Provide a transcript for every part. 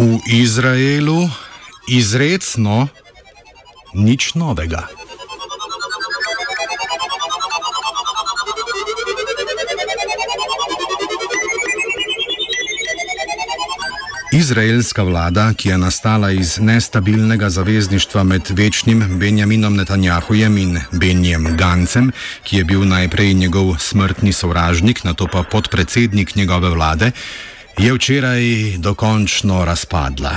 V Izraelu izredno nič novega. Izraelska vlada, ki je nastala iz nestabilnega zavezništva med večnim Benjaminom Netanjahujem in Benjem Gancem, ki je bil najprej njegov smrtni sovražnik, na to pa podpredsednik njegove vlade, je včeraj dokončno razpadla.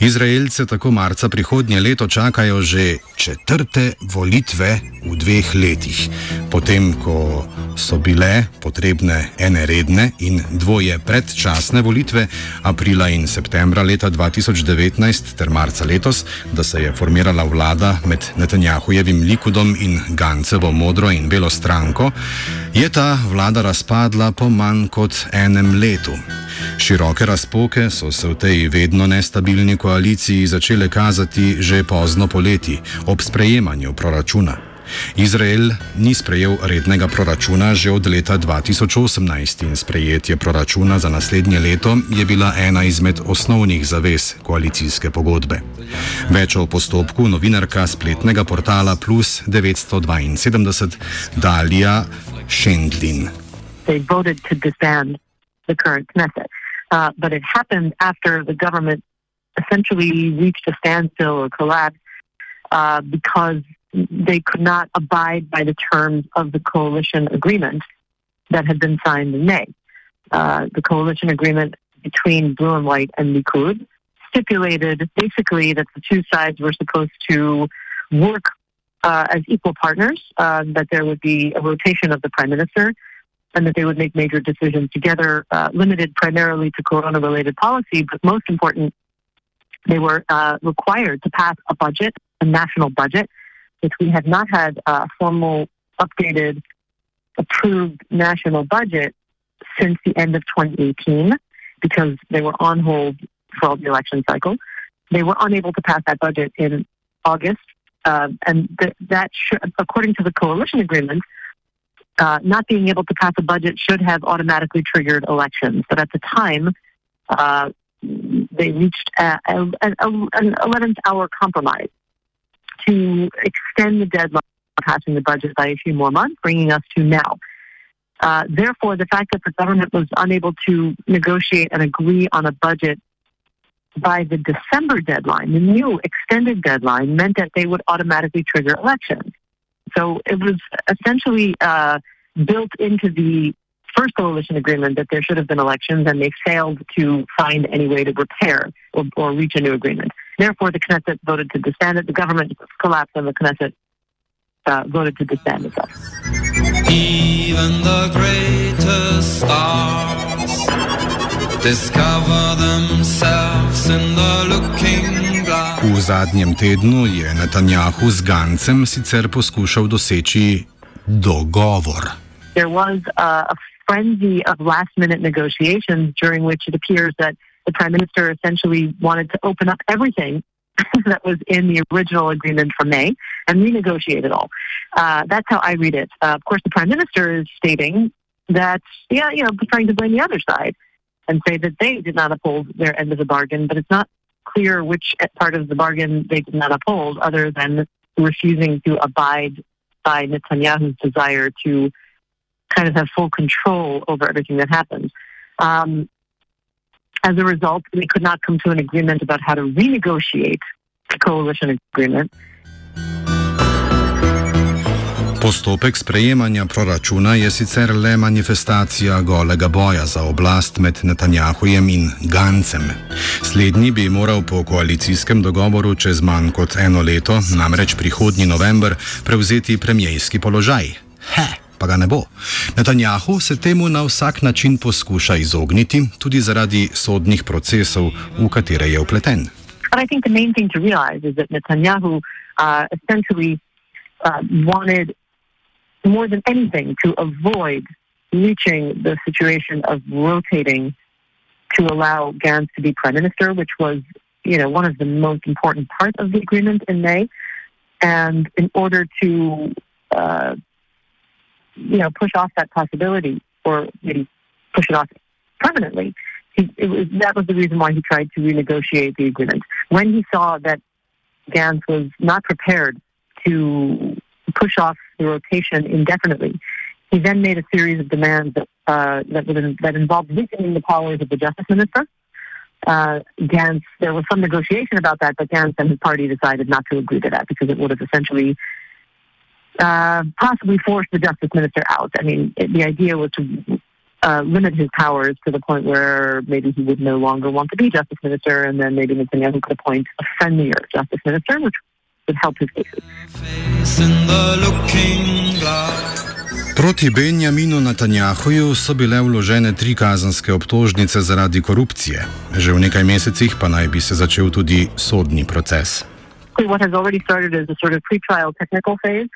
Izraelce tako marca prihodnje leto čakajo že četrte volitve v dveh letih, potem ko so bile potrebne ene redne in dvoje predčasne volitve aprila in septembra leta 2019 ter marca letos, da se je formirala vlada med Netanjahujevim Likudom in Gancevo modro in belo stranko, je ta vlada razpadla po manj kot enem letu. Široke razpoke so se v tej vedno nestabilni koaliciji začele kazati že pozno poleti, ob sprejemanju proračuna. Izrael ni sprejel rednega proračuna že od leta 2018 in sprejetje proračuna za naslednje leto je bila ena izmed osnovnih zavez koalicijske pogodbe. Več o postopku novinarka spletnega portala Plus 972 Dalija They voted to disband the current Knesset. Uh, but it happened after the government essentially reached a standstill or collapse uh, because they could not abide by the terms of the coalition agreement that had been signed in May. Uh, the coalition agreement between Blue and White and Likud stipulated basically that the two sides were supposed to work uh, as equal partners, uh, that there would be a rotation of the prime minister, and that they would make major decisions together, uh, limited primarily to corona related policy, but most important, they were uh, required to pass a budget, a national budget, which we have not had a formal, updated, approved national budget since the end of 2018 because they were on hold for all the election cycle. They were unable to pass that budget in August. Uh, and th- that, sh- according to the coalition agreement, uh, not being able to pass a budget should have automatically triggered elections. But at the time, uh, they reached an 11th hour compromise to extend the deadline for passing the budget by a few more months, bringing us to now. Uh, therefore, the fact that the government was unable to negotiate and agree on a budget by the December deadline, the new extended deadline, meant that they would automatically trigger elections. So it was essentially uh, built into the first coalition agreement that there should have been elections, and they failed to find any way to repair or, or reach a new agreement. Therefore, the Knesset voted to disband it. The government collapsed, and the Knesset uh, voted to disband itself. Even the greatest stars V zadnjem tednu je Netanjahu z Gancem sicer poskušal doseči dogovor. There was uh, a frenzy of last minute negotiations during which it appears that the prime minister essentially wanted to open up everything that was in the original agreement from May and renegotiate it all. Uh, that's how I read it. Uh, of course, the prime minister is stating that, yeah, you know, trying to blame the other side and say that they did not uphold their end of the bargain, but it's not clear which part of the bargain they did not uphold other than refusing to abide by Netanyahu's desire to kind of have full control over everything that happens. Um, as a result, we could not come to an agreement about how to renegotiate the coalition agreement. Postopek sprejemanja proračuna je sicer le manifestacija golega boja za oblast med Netanjahujem in Gancem. Slednji bi moral po koalicijskem dogovoru čez manj kot eno leto, namreč prihodnji november, prevzeti premijski položaj. He! Pa ga ne bo. Netanjahu se temu na vsak način poskuša izogniti, tudi zaradi sodnih procesov, v katere je upleten. But I think the main thing to realize is that Netanyahu uh, essentially uh, wanted more than anything to avoid reaching the situation of rotating to allow Gantz to be prime minister, which was, you know, one of the most important parts of the agreement in May. And in order to, uh, you know, push off that possibility or maybe push it off permanently, he, it was, that was the reason why he tried to renegotiate the agreement. When he saw that Gantz was not prepared to push off the rotation indefinitely, he then made a series of demands that uh, that, would, that involved weakening the powers of the justice minister. Uh, Gantz, there was some negotiation about that, but Gantz and his party decided not to agree to that because it would have essentially uh, possibly forced the justice minister out. I mean, it, the idea was to uh, limit his powers to the point where maybe he would no longer want to be justice minister, and then maybe Netanyahu could appoint a friendlier justice minister, which would help his cases. Proti Benjaminu Netanjahuju so bile vložene tri kazanske obtožnice zaradi korupcije. Že v nekaj mesecih pa naj bi se začel tudi sodni proces. What has already started is a sort of pre-trial technical phase.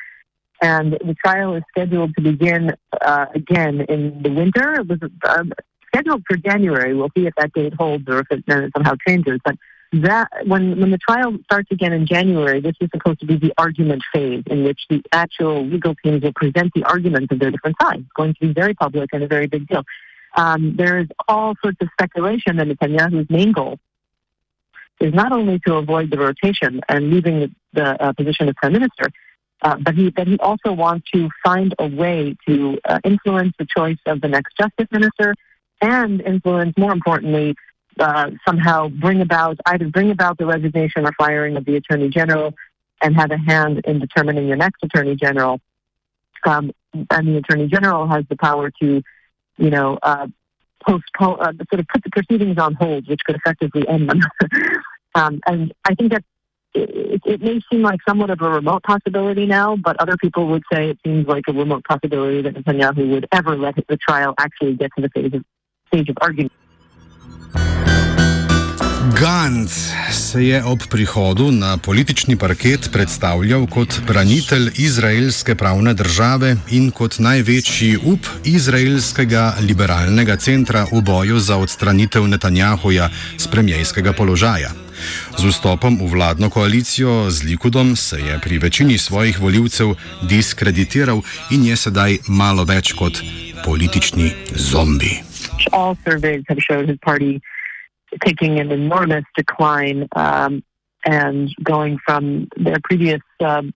and the trial is scheduled to begin uh, again in the winter. It was uh, scheduled for January. We'll see if that date holds or if it somehow changes. But that when when the trial starts again in January, this is supposed to be the argument phase in which the actual legal teams will present the arguments of their different sides. It's going to be very public and a very big deal. Um, there is all sorts of speculation that Netanyahu's main goal is not only to avoid the rotation and leaving the, the uh, position of prime minister, uh, but he but he also wants to find a way to uh, influence the choice of the next justice minister, and influence, more importantly, uh, somehow bring about either bring about the resignation or firing of the attorney general, and have a hand in determining the next attorney general. Um, and the attorney general has the power to, you know, uh, postpone, uh, sort of put the proceedings on hold, which could effectively end them. um, and I think that's it, it, may seem like somewhat of a remote possibility now, but other people would say it seems like a remote possibility that Netanyahu would ever let the trial actually get to the phase of, stage of argument. Gantz se je ob prihodu na politični parket predstavljal kot branitelj izraelske pravne države in kot največji up izraelskega liberalnega centra v boju za odstranitev Netanjahuja z premijejskega položaja. Z vstopom v vladno koalicijo z Likudom se je pri večini svojih voljivcev diskreditiral in je sedaj malo več kot politični zombi. All surveys have shown his party taking an enormous decline um, and going from their previous um,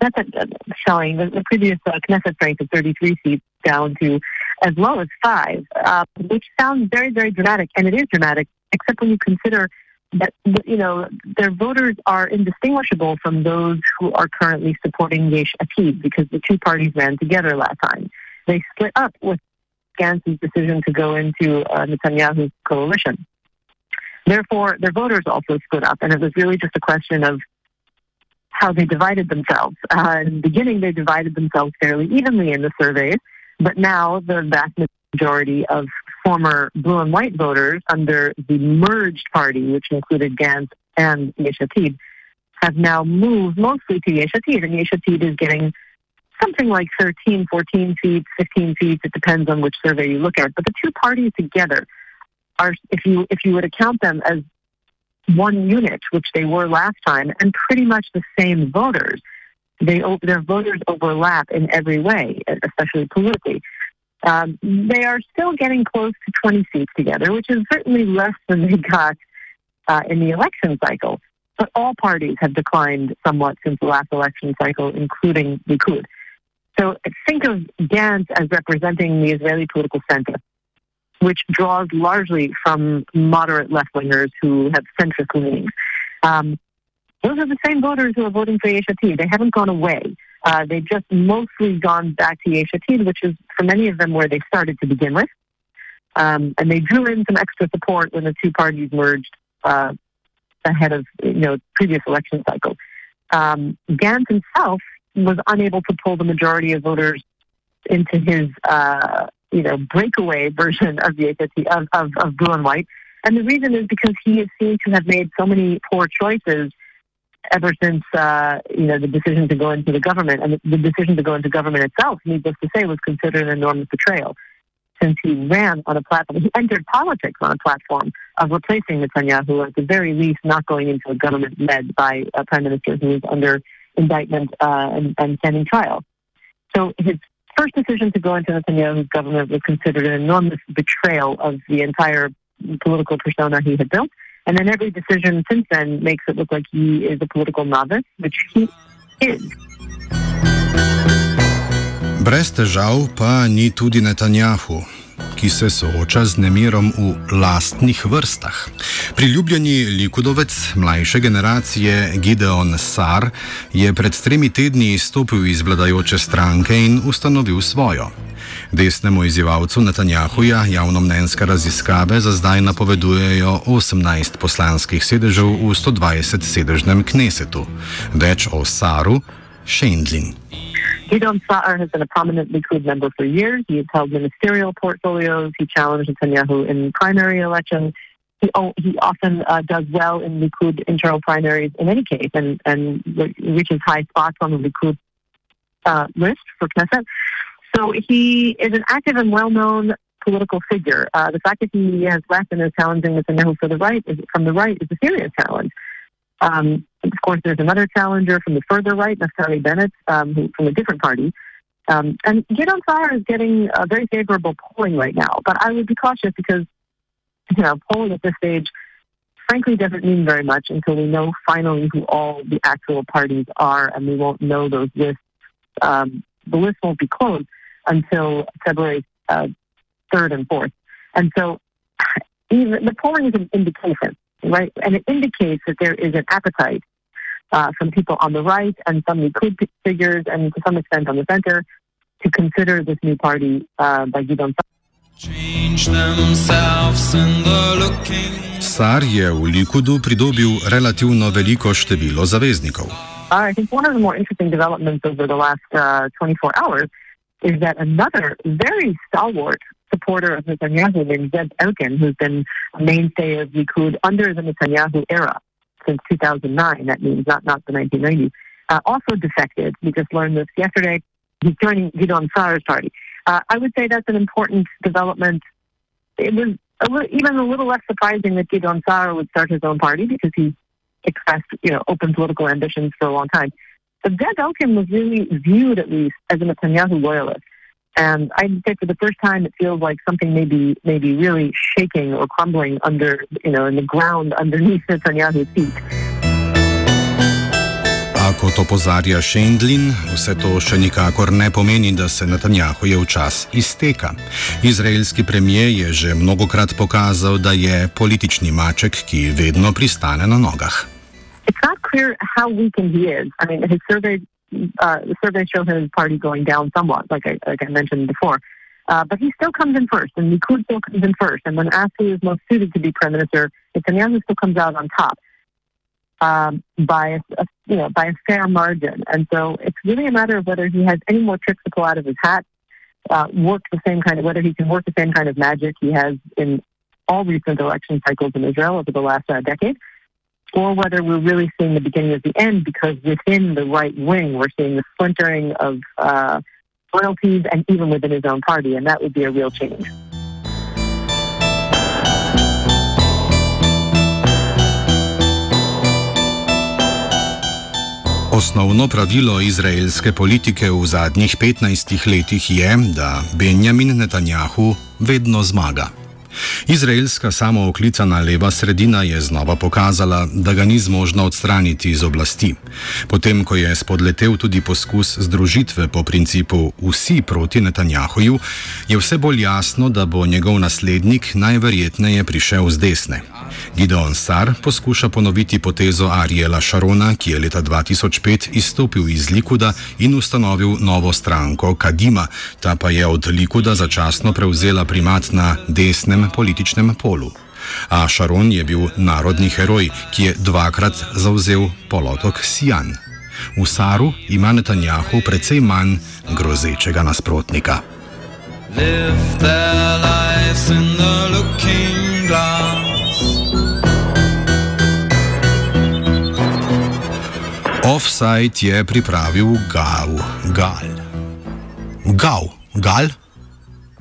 Knesset uh, showing the, the previous uh, Knesset strength of 33 seats down to as low as five, uh, which sounds very, very dramatic, and it is dramatic, except when you consider that you know their voters are indistinguishable from those who are currently supporting Yesh Atid because the two parties ran together last time. They split up with Gantz's decision to go into uh, Netanyahu's coalition. Therefore, their voters also split up, and it was really just a question of how they divided themselves. Uh, in the beginning, they divided themselves fairly evenly in the surveys, but now the vast majority of former blue and white voters under the merged party, which included Gantz and Yesh Atid, have now moved mostly to Yesh Atid, and Yesh Atid is getting something like 13, 14 seats, 15 seats. It depends on which survey you look at. But the two parties together are, if you if you would account them as one unit, which they were last time, and pretty much the same voters, they their voters overlap in every way, especially politically. Um, they are still getting close to 20 seats together, which is certainly less than they got uh, in the election cycle. But all parties have declined somewhat since the last election cycle, including Likud. So think of Gantz as representing the Israeli political center, which draws largely from moderate left wingers who have centrist leanings. Um, those are the same voters who are voting for Yesh Atid. They haven't gone away. Uh, they've just mostly gone back to Yesh Atid, which is for many of them where they started to begin with. Um, and they drew in some extra support when the two parties merged uh, ahead of you know previous election cycle. Um, Gantz himself was unable to pull the majority of voters into his uh, you know breakaway version of the HST, of, of, of blue and white. And the reason is because he is seen to have made so many poor choices ever since uh, you know the decision to go into the government, and the decision to go into government itself, needless to say, was considered an enormous betrayal. Since he ran on a platform, he entered politics on a platform of replacing Netanyahu, at the very least, not going into a government led by a prime minister who is under indictment uh, and, and standing trial. So his first decision to go into Netanyahu's government was considered an enormous betrayal of the entire political persona he had built. And then every decision since then makes it look like he is a political novice, which he is. Brez težav pa ni tudi Netanjahu. Ki se sooča z nemirom v lastnih vrstah. Priljubljeni likudovec mlajše generacije Gideon Sar je pred tremi tedni izstopil iz vladajoče stranke in ustanovil svojo. Desnemu izzivalcu Netanjahuja javnomnenjske raziskave za zdaj napovedujejo 18 poslanskih sedežev v 120 sedežnem knesetu. Več o Saru, Šendlin. Gideon Sa'ar has been a prominent Likud member for years. He has held ministerial portfolios. He challenged Netanyahu in primary elections. He, he often uh, does well in Likud internal primaries in any case and, and reaches high spots on the Likud uh, list for Knesset. So he is an active and well-known political figure. Uh, the fact that he has left and is challenging Netanyahu for the right is, from the right is a serious challenge. Um, of course, there's another challenger from the further right, Naftali Bennett, um, who, from a different party. Um, and Gideon Saar is getting a very favorable polling right now, but I would be cautious because, you know, polling at this stage, frankly, doesn't mean very much until we know finally who all the actual parties are, and we won't know those lists. Um, the list won't be closed until February uh, 3rd and 4th. And so even the polling is an indication right? And it indicates that there is an appetite uh, from people on the right and some Likud figures and to some extent on the center to consider this new party uh, by Gideon Sar je v Likudu pridobil relativno veliko število zaveznikov. I think one of the more interesting developments over the last uh, 24 hours is that another very stalwart supporter of Netanyahu named Ze'ev Elkin, who's been a mainstay of Likud under the Netanyahu era since 2009. That means not, not the 1990s. Uh, also defected. We just learned this yesterday. He's joining Gideon Saar's party. Uh, I would say that's an important development. It was a even a little less surprising that Gidon Saar would start his own party because he expressed, you know, open political ambitions for a long time. But Ze'ev Elkin was really viewed, at least, as a Netanyahu loyalist. And I'd say for the first time, it feels like something may be, may be really shaking or crumbling under, you know, in the ground underneath Netanyahu's feet. A kot opozarja Šendlin, vse to še nikakor ne pomeni, da se Netanjahujev čas izteka. Izraelski premijer je že mnogokrat pokazal, da je politični maček, ki vedno pristane na nogah. It's not clear how weakened he is. I mean, his survey uh, the survey shows his party going down somewhat, like I, like I mentioned before. Uh, but he still comes in first, and Likud still comes in first. And when asked who is most suited to be prime minister, Netanyahu still comes out on top um, by a, a, you know by a fair margin. And so it's really a matter of whether he has any more tricks to pull out of his hat, uh, work the same kind of whether he can work the same kind of magic he has in all recent election cycles in Israel over the last uh, decade, or whether we're really seeing the beginning of the end because within the right wing, we're seeing the splintering of uh, loyalties and even within his own party, and that would be a real change. Osnovno pravilo izraelske politike v zadnjih 15 letih je, da Benjamin Netanjahu vedno zmaga. Izraelska samooklicana leva sredina je znova pokazala, da ga ni zmožna odstraniti iz oblasti. Potem, ko je spodletel tudi poskus združitve po principu vsi proti Netanjahuju, je vse bolj jasno, da bo njegov naslednik najverjetneje prišel z desne. Gideon Sar poskuša ponoviti potezo Ariela Šarona, ki je leta 2005 izstopil iz Likuda in ustanovil novo stranko Kadima, ta pa je od Likuda začasno prevzela primat na desnem političnem polu. A Šaron je bil narodni heroj, ki je dvakrat zauzel polotok Sijan. V Saru ima Netanjahu precej manj grozečega nasprotnika. Live their lives in the looking glass. Offside je pripravil Gal. Gal. Gal. Gal.